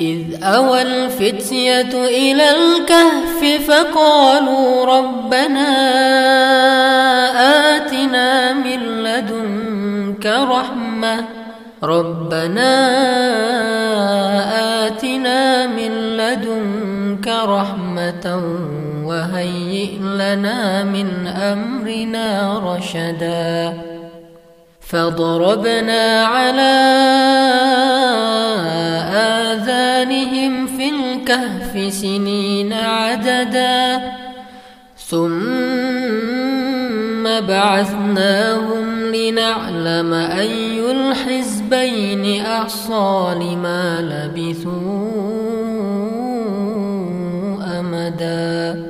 إذ أوى الفتية إلى الكهف فقالوا ربنا آتنا من لدنك رحمة ربنا آتنا من لدنك رحمة وهيئ لنا من أمرنا رشدا فضربنا على آذانهم في الكهف سنين عددا. ثم بعثناهم لنعلم أي الحزبين أحصى لما لبثوا أمدا.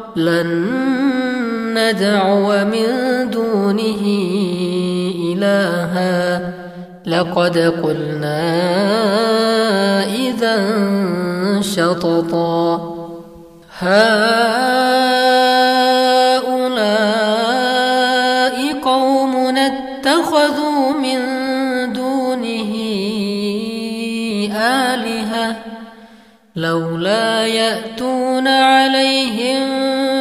لن ندعو من دونه إلها. لقد قلنا إذا شططا. هؤلاء قوم اتخذوا من دونه آلهة. لولا يأتون عليهم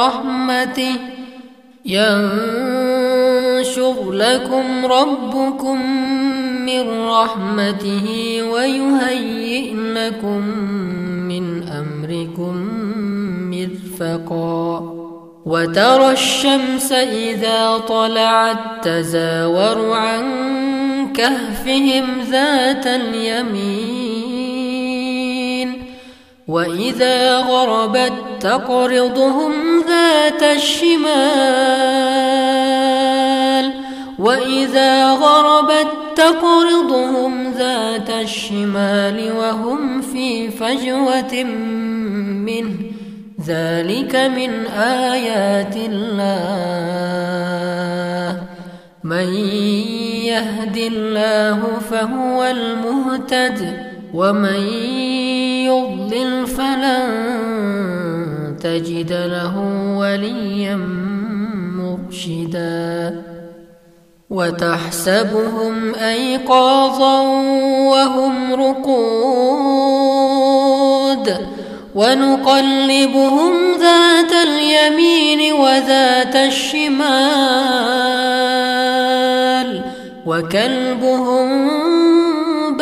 من رحمته ينشر لكم ربكم من رحمته ويهيئ لكم من أمركم مرفقا وترى الشمس إذا طلعت تزاور عن كهفهم ذات اليمين وإذا غربت تقرضهم ذات الشمال. وإذا غربت تقرضهم ذات الشمال وهم في فجوة منه. ذلك من آيات الله. من يهد الله فهو المهتد. ومن يضلل فلن تجد له وليا مرشدا وتحسبهم أيقاظا وهم رقود ونقلبهم ذات اليمين وذات الشمال وكلبهم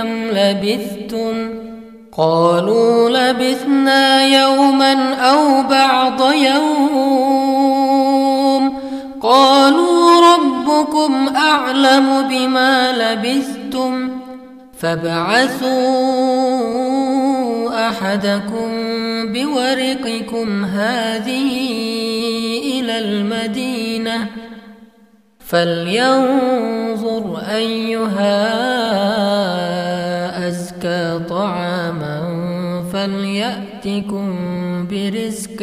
كم لبثتم قالوا لبثنا يوما أو بعض يوم قالوا ربكم اعلم بما لبثتم فابعثوا احدكم بورقكم هذه إلى المدينة فلينظر ايها فلياتكم برزق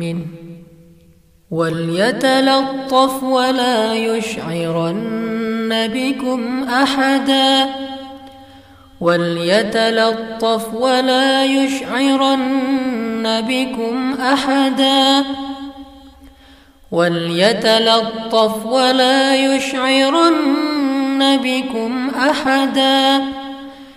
منه وليتلطف ولا يشعرن بكم احدا وليتلطف ولا يشعرن بكم احدا وليتلطف ولا يشعرن بكم احدا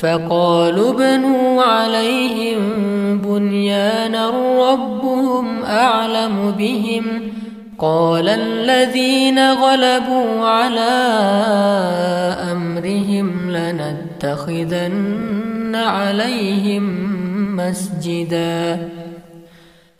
فقالوا ابنوا عليهم بنيانا ربهم أعلم بهم. قال الذين غلبوا على أمرهم لنتخذن عليهم مسجدا.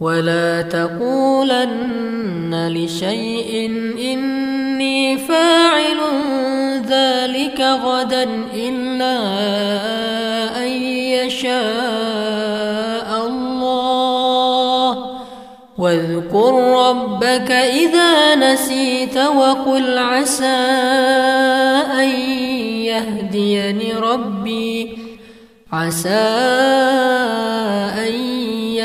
ولا تقولن لشيء إني فاعل ذلك غدا إلا أن يشاء الله واذكر ربك إذا نسيت وقل عسى أن يهديني ربي عسى أن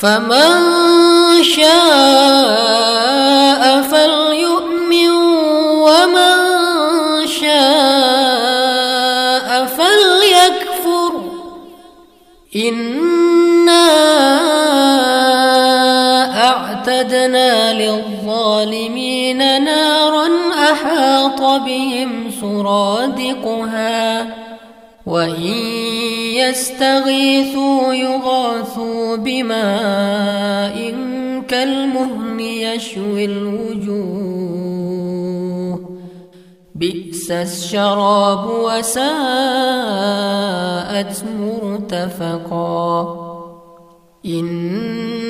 فمن شاء فليؤمن ومن شاء فليكفر. إنا أعتدنا للظالمين نارا أحاط بهم سرادقها. وإن يستغيثوا يغاثوا بماء كالمهل يشوي الوجوه. بئس الشراب وساءت مرتفقا.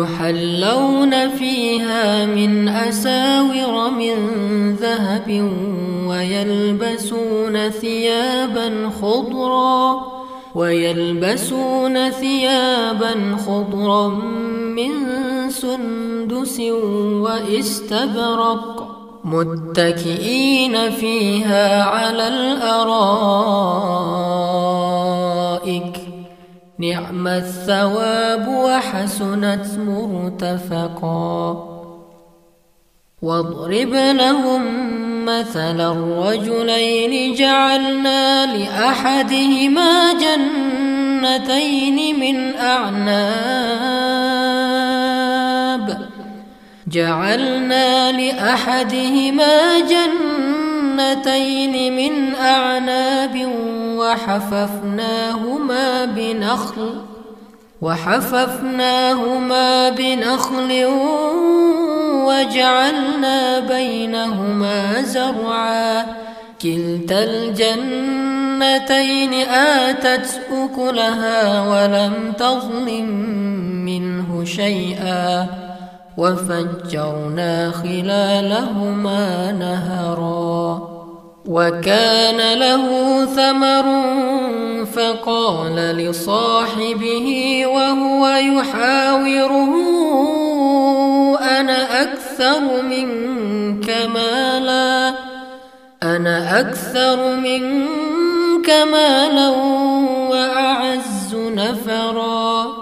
يحلون فيها من أساور من ذهب ويلبسون ثيابا خضرا ويلبسون ثيابا خضرا من سندس واستبرق متكئين فيها على الأرائك. نعم الثواب وحسنت مرتفقا. واضرب لهم مثلا الرجلين جعلنا لأحدهما جنتين من أعناب. جعلنا لأحدهما جنتين من أعناب وحففناهما بنخل وحففناهما بنخل وجعلنا بينهما زرعا. كلتا الجنتين آتت أكلها ولم تظلم منه شيئا. وفجرنا خلالهما نهرا وكان له ثمر فقال لصاحبه وهو يحاوره أنا أكثر منك مالا؟ أنا أكثر منك مالا وأعز نفرا؟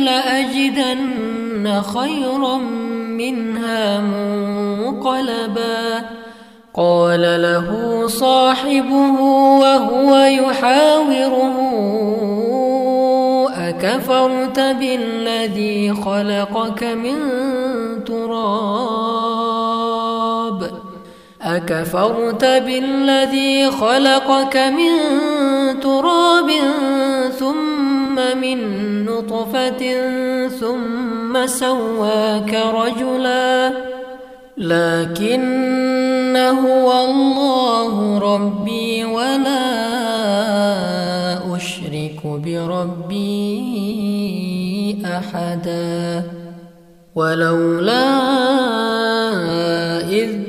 لأجدن خيرا منها منقلبا. قال له صاحبه وهو يحاوره أكفرت بالذي خلقك من تراب؟ أكفرت بالذي خلقك من تراب ثم من نطفة ثم سواك رجلا لكن هو الله ربي ولا أشرك بربي أحدا ولولا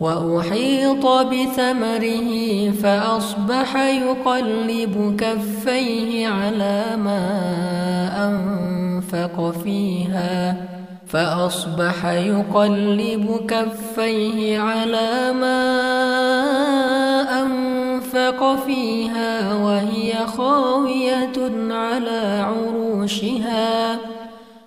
وأحيط بثمره فأصبح يقلب كفيه على ما أنفق فيها فأصبح يقلب كفيه على ما أنفق فيها وهي خاوية على عروشها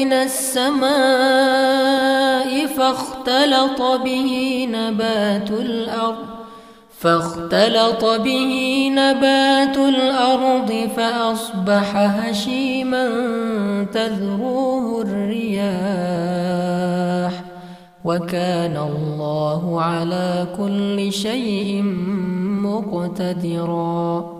من السماء فاختلط به نبات الأرض فاختلط به نبات الأرض فأصبح هشيما تذروه الرياح. وكان الله على كل شيء مقتدرا.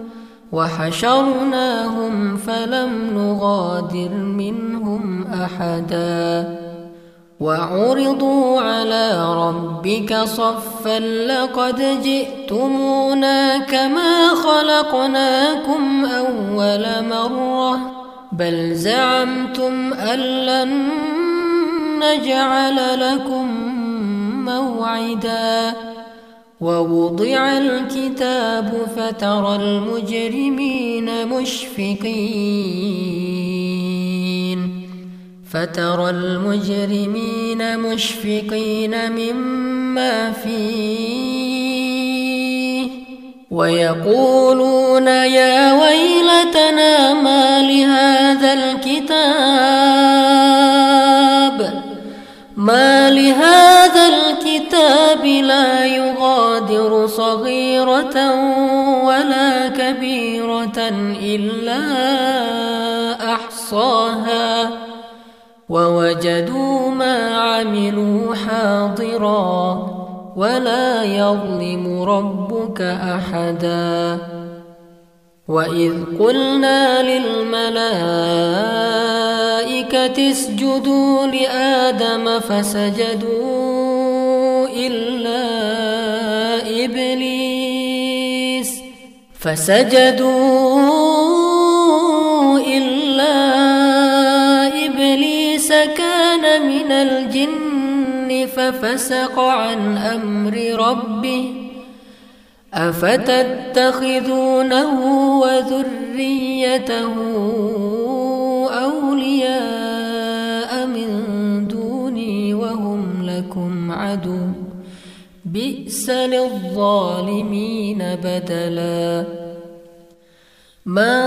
وحشرناهم فلم نغادر منهم أحدا. وعرضوا على ربك صفا لقد جئتمونا كما خلقناكم أول مرة. بل زعمتم أن لن نجعل لكم موعدا. ووضع الكتاب فترى المجرمين مشفقين. فترى المجرمين مشفقين مما فيه. ويقولون يا ويلتنا ما لهذا الكتاب؟ ما لهذا الكتاب الكتاب لا يغادر صغيرة ولا كبيرة إلا أحصاها. ووجدوا ما عملوا حاضرا ولا يظلم ربك أحدا. وإذ قلنا للملائكة اسجدوا لآدم فسجدوا إلا إبليس فسجدوا إلا إبليس كان من الجن ففسق عن أمر ربه أفتتخذونه وذريته أولياء من دوني وهم لكم عدو بئس للظالمين بدلا. ما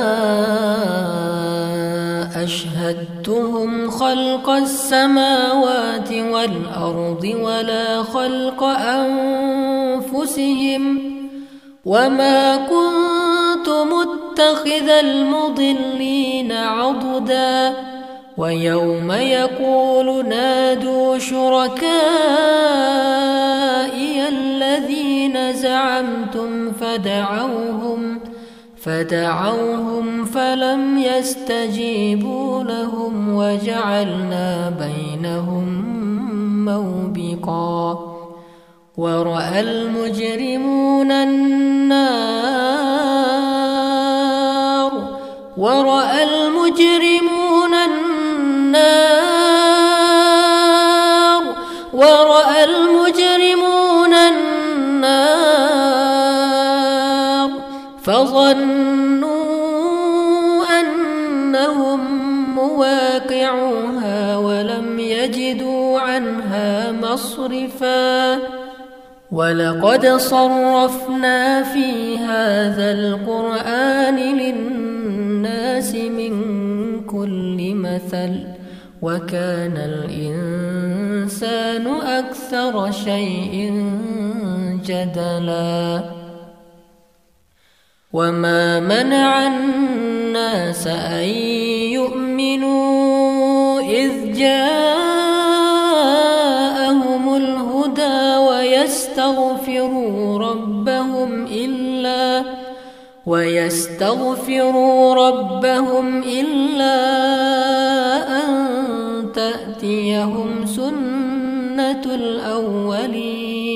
أشهدتهم خلق السماوات والأرض ولا خلق أنفسهم وما كنت متخذ المضلين عضدا. ويوم يقول نادوا شركائي فدعوهم فدعوهم فلم يستجيبوا لهم وجعلنا بينهم موبقا. ورأى المجرمون النار ورأى المجرمون النار فظنوا أنهم مواقعوها ولم يجدوا عنها مصرفاً ولقد صرفنا في هذا القرآن للناس من كل مثل وكان الإنسان أكثر شيء جدلا وما منع الناس أن يؤمنوا إذ جاءهم الهدى ويستغفروا ربهم إلا ويستغفروا ربهم إلا أن تأتيهم سنة الأولين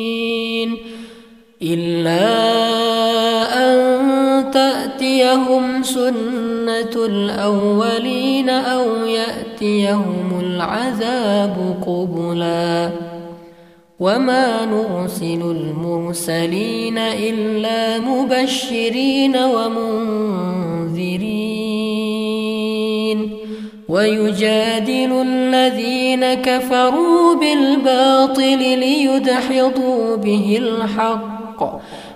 إلا أن تأتيهم سنة الأولين أو يأتيهم العذاب قبلاً. وما نرسل المرسلين إلا مبشرين ومنذرين. ويجادل الذين كفروا بالباطل ليدحضوا به الحق.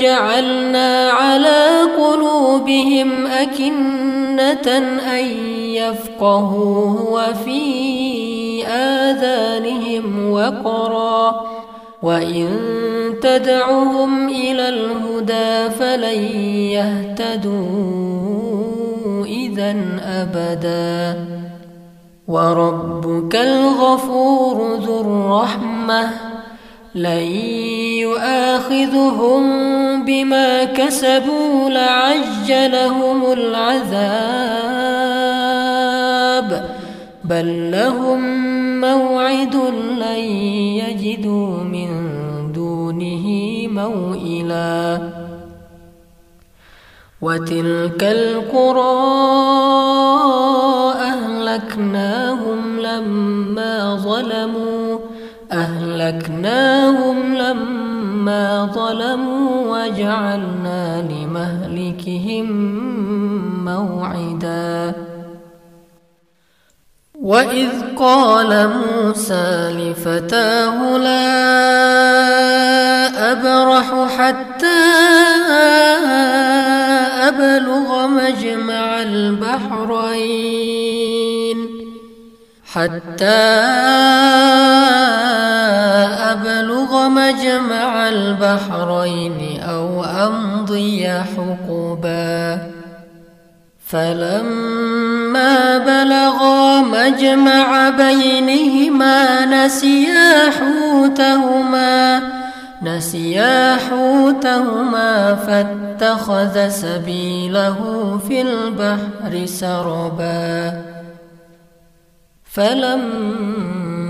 جعلنا على قلوبهم أكنة أن يفقهوه وفي آذانهم وقرا. وإن تدعهم إلى الهدى فلن يهتدوا إذا أبدا. وربك الغفور ذو الرحمة. لن يؤاخذهم بما كسبوا لعجلهم العذاب بل لهم موعد لن يجدوا من دونه موئلا. وتلك القرى أهلكناهم لما ظلموا أهلكناهم لما ما ظلموا وجعلنا لمهلكهم موعدا. وإذ قال موسى لفتاه لا أبرح حتى أبلغ مجمع البحرين حتى أبلغ مجمع البحرين أو أمضي حقبا. فلما بلغا مجمع بينهما نسيا حوتهما نسيا حوتهما فاتخذ سبيله في البحر سربا. فلما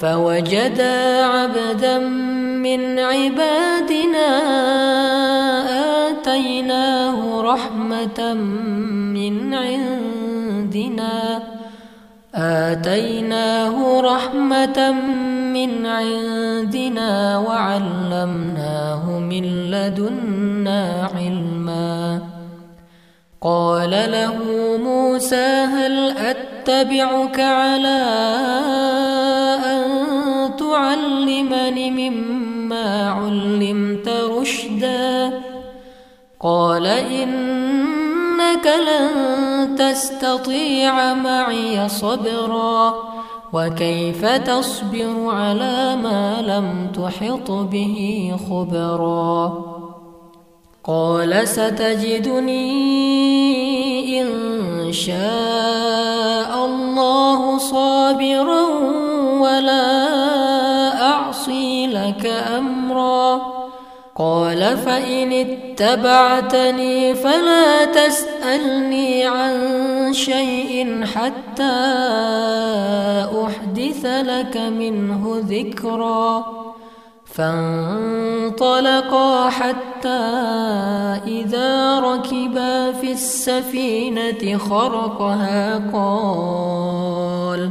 فوجدا عبدا من عبادنا آتيناه رحمة من عندنا آتيناه رحمة من عندنا وعلمناه من لدنا علما. قال له موسى هل أتبعك على تعلمني مما علمت رشدا. قال إنك لن تستطيع معي صبرا. وكيف تصبر على ما لم تحط به خبرا؟ قال ستجدني إن شاء الله صابرا ولا لك أمرا. قال فإن اتبعتني فلا تسألني عن شيء حتى أحدث لك منه ذكرا. فانطلقا حتى إذا ركبا في السفينة خرقها قال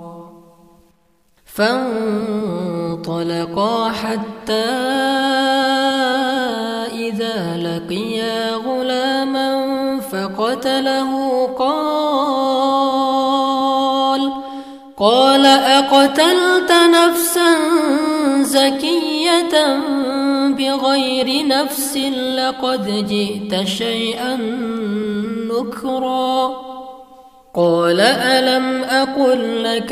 فانطلقا حتى إذا لقيا غلاما فقتله. قال قال أقتلت نفسا زكية بغير نفس لقد جئت شيئا نكرا. قال ألم أقل لك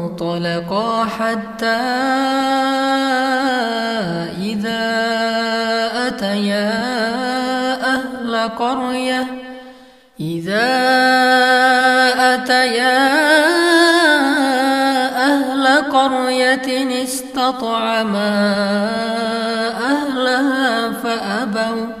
فانطلقا حتى إذا أتيا أهل قرية. إذا أتيا أهل قرية استطعما أهلها فأبوا.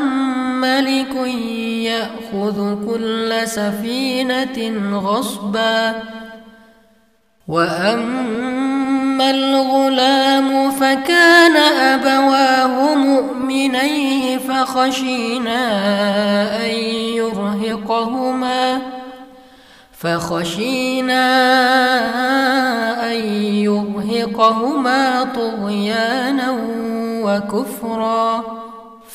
ملك يأخذ كل سفينة غصبا. وأما الغلام فكان أبواه مؤمنيه فخشينا أن يرهقهما. فخشينا أن يرهقهما طغيانا وكفرا.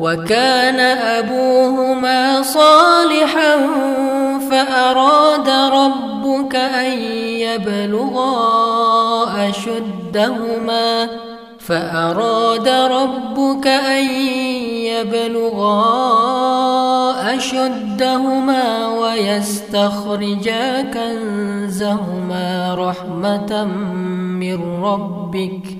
وكان أبوهما صالحا فأراد ربك أن يبلغا أشدهما فأراد ربك أن يبلغا أشدهما ويستخرجا كنزهما رحمة من ربك ۖ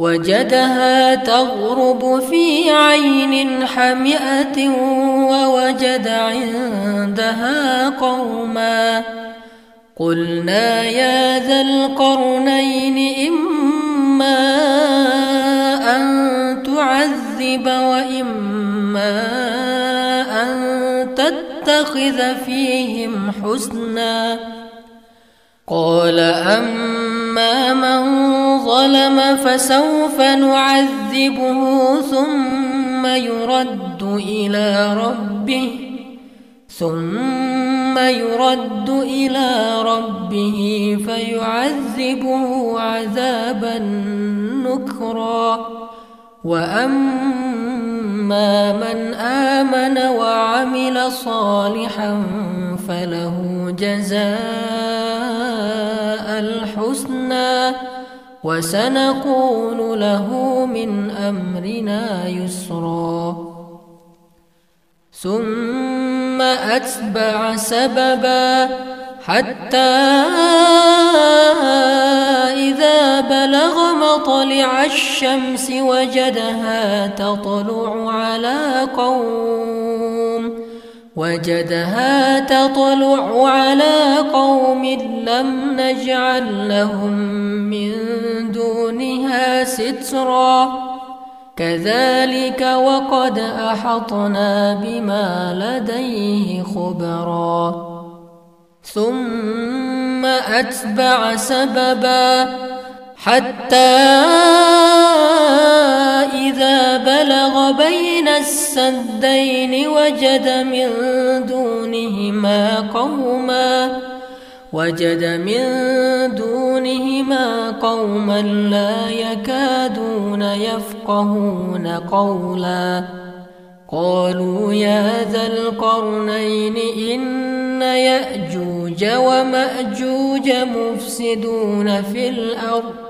وجدها تغرب في عين حمئة ووجد عندها قوما. قلنا يا ذا القرنين إما أن تعذب وإما أن تتخذ فيهم حسنا. قال أما من ظلم فسوف نعذبه ثم يرد إلى ربه ثم يرد إلى ربه فيعذبه عذابا نكرا وأما من آمن وعمل صالحا فله جزاء الحسنى وسنقول له من أمرنا يسرا. ثم أتبع سببا حتى إذا بلغ مطلع الشمس وجدها تطلع على قوم. وجدها تطلع على قوم لم نجعل لهم من دونها سترا. كذلك وقد أحطنا بما لديه خبرا. ثم أتبع سببا. حتى إذا بلغ بين السدين وجد من دونهما قوما وجد من دونهما قوما لا يكادون يفقهون قولا. قالوا يا ذا القرنين إن يأجوج ومأجوج مفسدون في الأرض.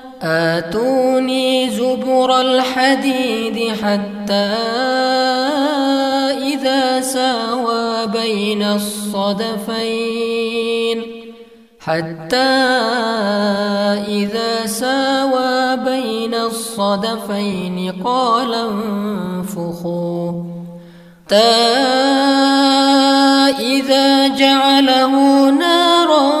آتوني زبر الحديد حتى إذا ساوى بين الصدفين. حتى إذا ساوى بين الصدفين قال انفخوا. حتى إذا جعله نارا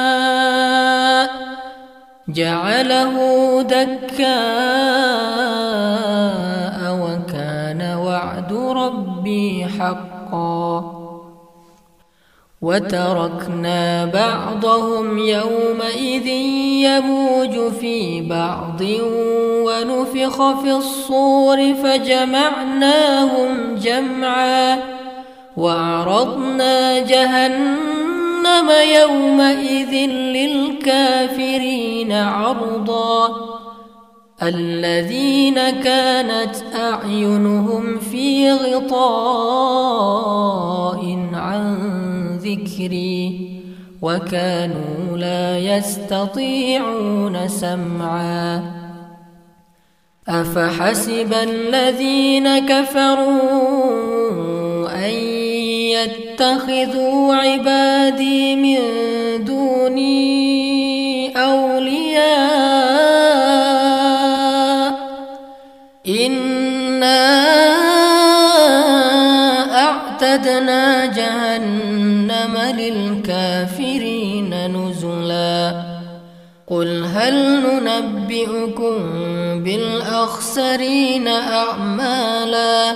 جعله دكا وكان وعد ربي حقا. وتركنا بعضهم يومئذ يموج في بعض ونفخ في الصور فجمعناهم جمعا. وعرضنا جهنم يومئذ للكافرين عرضا. الذين كانت أعينهم في غطاء عن ذكري وكانوا لا يستطيعون سمعا. أفحسب الذين كفروا يتخذوا عبادي من دوني أولياء. إنا أعتدنا جهنم للكافرين نزلا. قل هل ننبئكم بالأخسرين أعمالا؟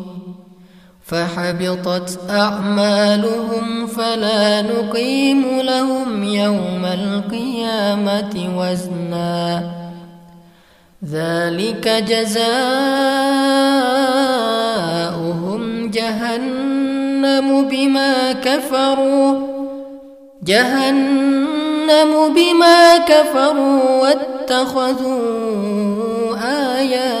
فحبطت أعمالهم فلا نقيم لهم يوم القيامة وزنا. ذلك جزاؤهم جهنم بما كفروا. جهنم بما كفروا واتخذوا آياتي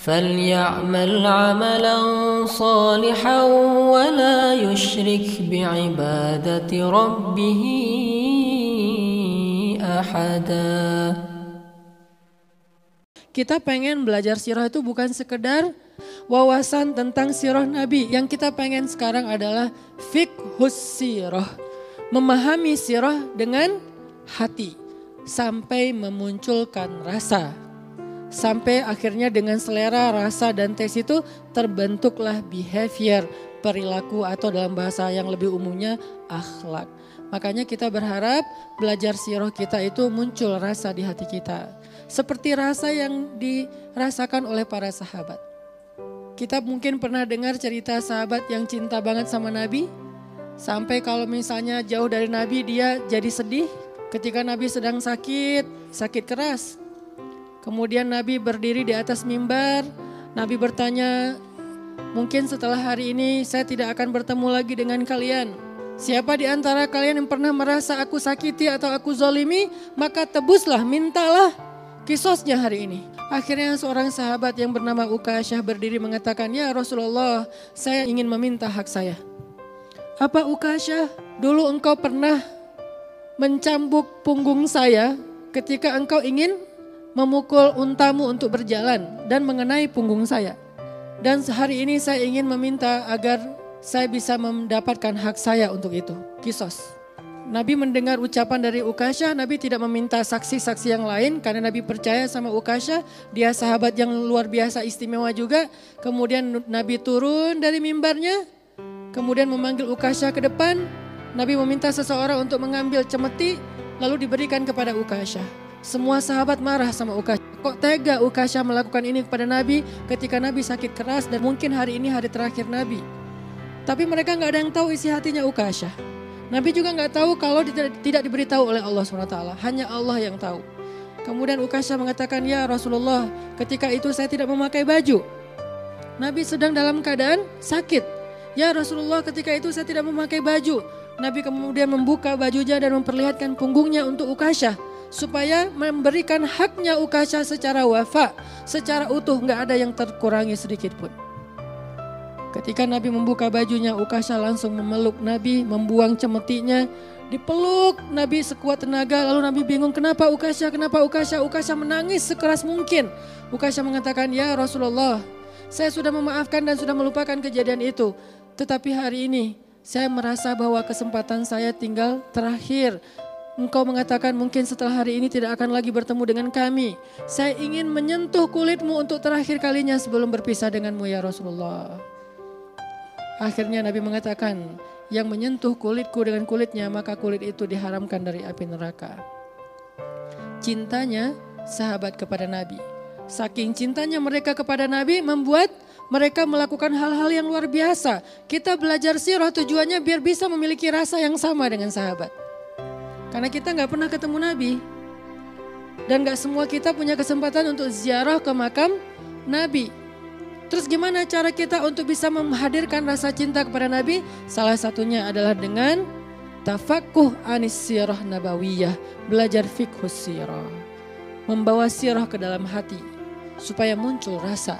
فليعمل عملا صالحا ولا يشرك بعبادة ربه أحدا Kita pengen belajar sirah itu bukan sekedar wawasan tentang sirah Nabi. Yang kita pengen sekarang adalah fikhus sirah. Memahami sirah dengan hati. Sampai memunculkan rasa sampai akhirnya dengan selera, rasa dan tes itu terbentuklah behavior, perilaku atau dalam bahasa yang lebih umumnya akhlak. Makanya kita berharap belajar siroh kita itu muncul rasa di hati kita. Seperti rasa yang dirasakan oleh para sahabat. Kita mungkin pernah dengar cerita sahabat yang cinta banget sama Nabi. Sampai kalau misalnya jauh dari Nabi dia jadi sedih ketika Nabi sedang sakit, sakit keras. Kemudian Nabi berdiri di atas mimbar. Nabi bertanya, mungkin setelah hari ini saya tidak akan bertemu lagi dengan kalian. Siapa di antara kalian yang pernah merasa aku sakiti atau aku zolimi, maka tebuslah, mintalah kisosnya hari ini. Akhirnya seorang sahabat yang bernama Ukasyah berdiri mengatakan, Ya Rasulullah, saya ingin meminta hak saya. Apa Ukasyah? Dulu engkau pernah mencambuk punggung saya ketika engkau ingin memukul untamu untuk berjalan dan mengenai punggung saya. Dan hari ini saya ingin meminta agar saya bisa mendapatkan hak saya untuk itu. Kisos. Nabi mendengar ucapan dari Ukasha, Nabi tidak meminta saksi-saksi yang lain karena Nabi percaya sama Ukasha, dia sahabat yang luar biasa istimewa juga. Kemudian Nabi turun dari mimbarnya, kemudian memanggil Ukasha ke depan. Nabi meminta seseorang untuk mengambil cemeti lalu diberikan kepada Ukasha. Semua sahabat marah sama Ukasha. Kok tega Ukasha melakukan ini kepada Nabi ketika Nabi sakit keras dan mungkin hari ini hari terakhir Nabi. Tapi mereka nggak ada yang tahu isi hatinya Ukasha. Nabi juga nggak tahu kalau tidak, diberitahu oleh Allah SWT. Hanya Allah yang tahu. Kemudian Ukasha mengatakan, ya Rasulullah ketika itu saya tidak memakai baju. Nabi sedang dalam keadaan sakit. Ya Rasulullah ketika itu saya tidak memakai baju. Nabi kemudian membuka bajunya dan memperlihatkan punggungnya untuk Ukasha supaya memberikan haknya Ukasha secara wafa, secara utuh, nggak ada yang terkurangi sedikit pun. Ketika Nabi membuka bajunya, Ukasha langsung memeluk Nabi, membuang cemetinya, dipeluk Nabi sekuat tenaga. Lalu Nabi bingung, kenapa Ukasha, kenapa Ukasha? Ukasha menangis sekeras mungkin. Ukasha mengatakan, ya Rasulullah, saya sudah memaafkan dan sudah melupakan kejadian itu. Tetapi hari ini saya merasa bahwa kesempatan saya tinggal terakhir. Engkau mengatakan mungkin setelah hari ini tidak akan lagi bertemu dengan kami. Saya ingin menyentuh kulitmu untuk terakhir kalinya sebelum berpisah denganmu ya Rasulullah. Akhirnya Nabi mengatakan, yang menyentuh kulitku dengan kulitnya maka kulit itu diharamkan dari api neraka. Cintanya sahabat kepada Nabi. Saking cintanya mereka kepada Nabi membuat mereka melakukan hal-hal yang luar biasa. Kita belajar sirah tujuannya biar bisa memiliki rasa yang sama dengan sahabat. Karena kita nggak pernah ketemu Nabi. Dan nggak semua kita punya kesempatan untuk ziarah ke makam Nabi. Terus gimana cara kita untuk bisa menghadirkan rasa cinta kepada Nabi? Salah satunya adalah dengan tafakuh anis sirah nabawiyah. Belajar fikhus sirah. Membawa sirah ke dalam hati. Supaya muncul rasa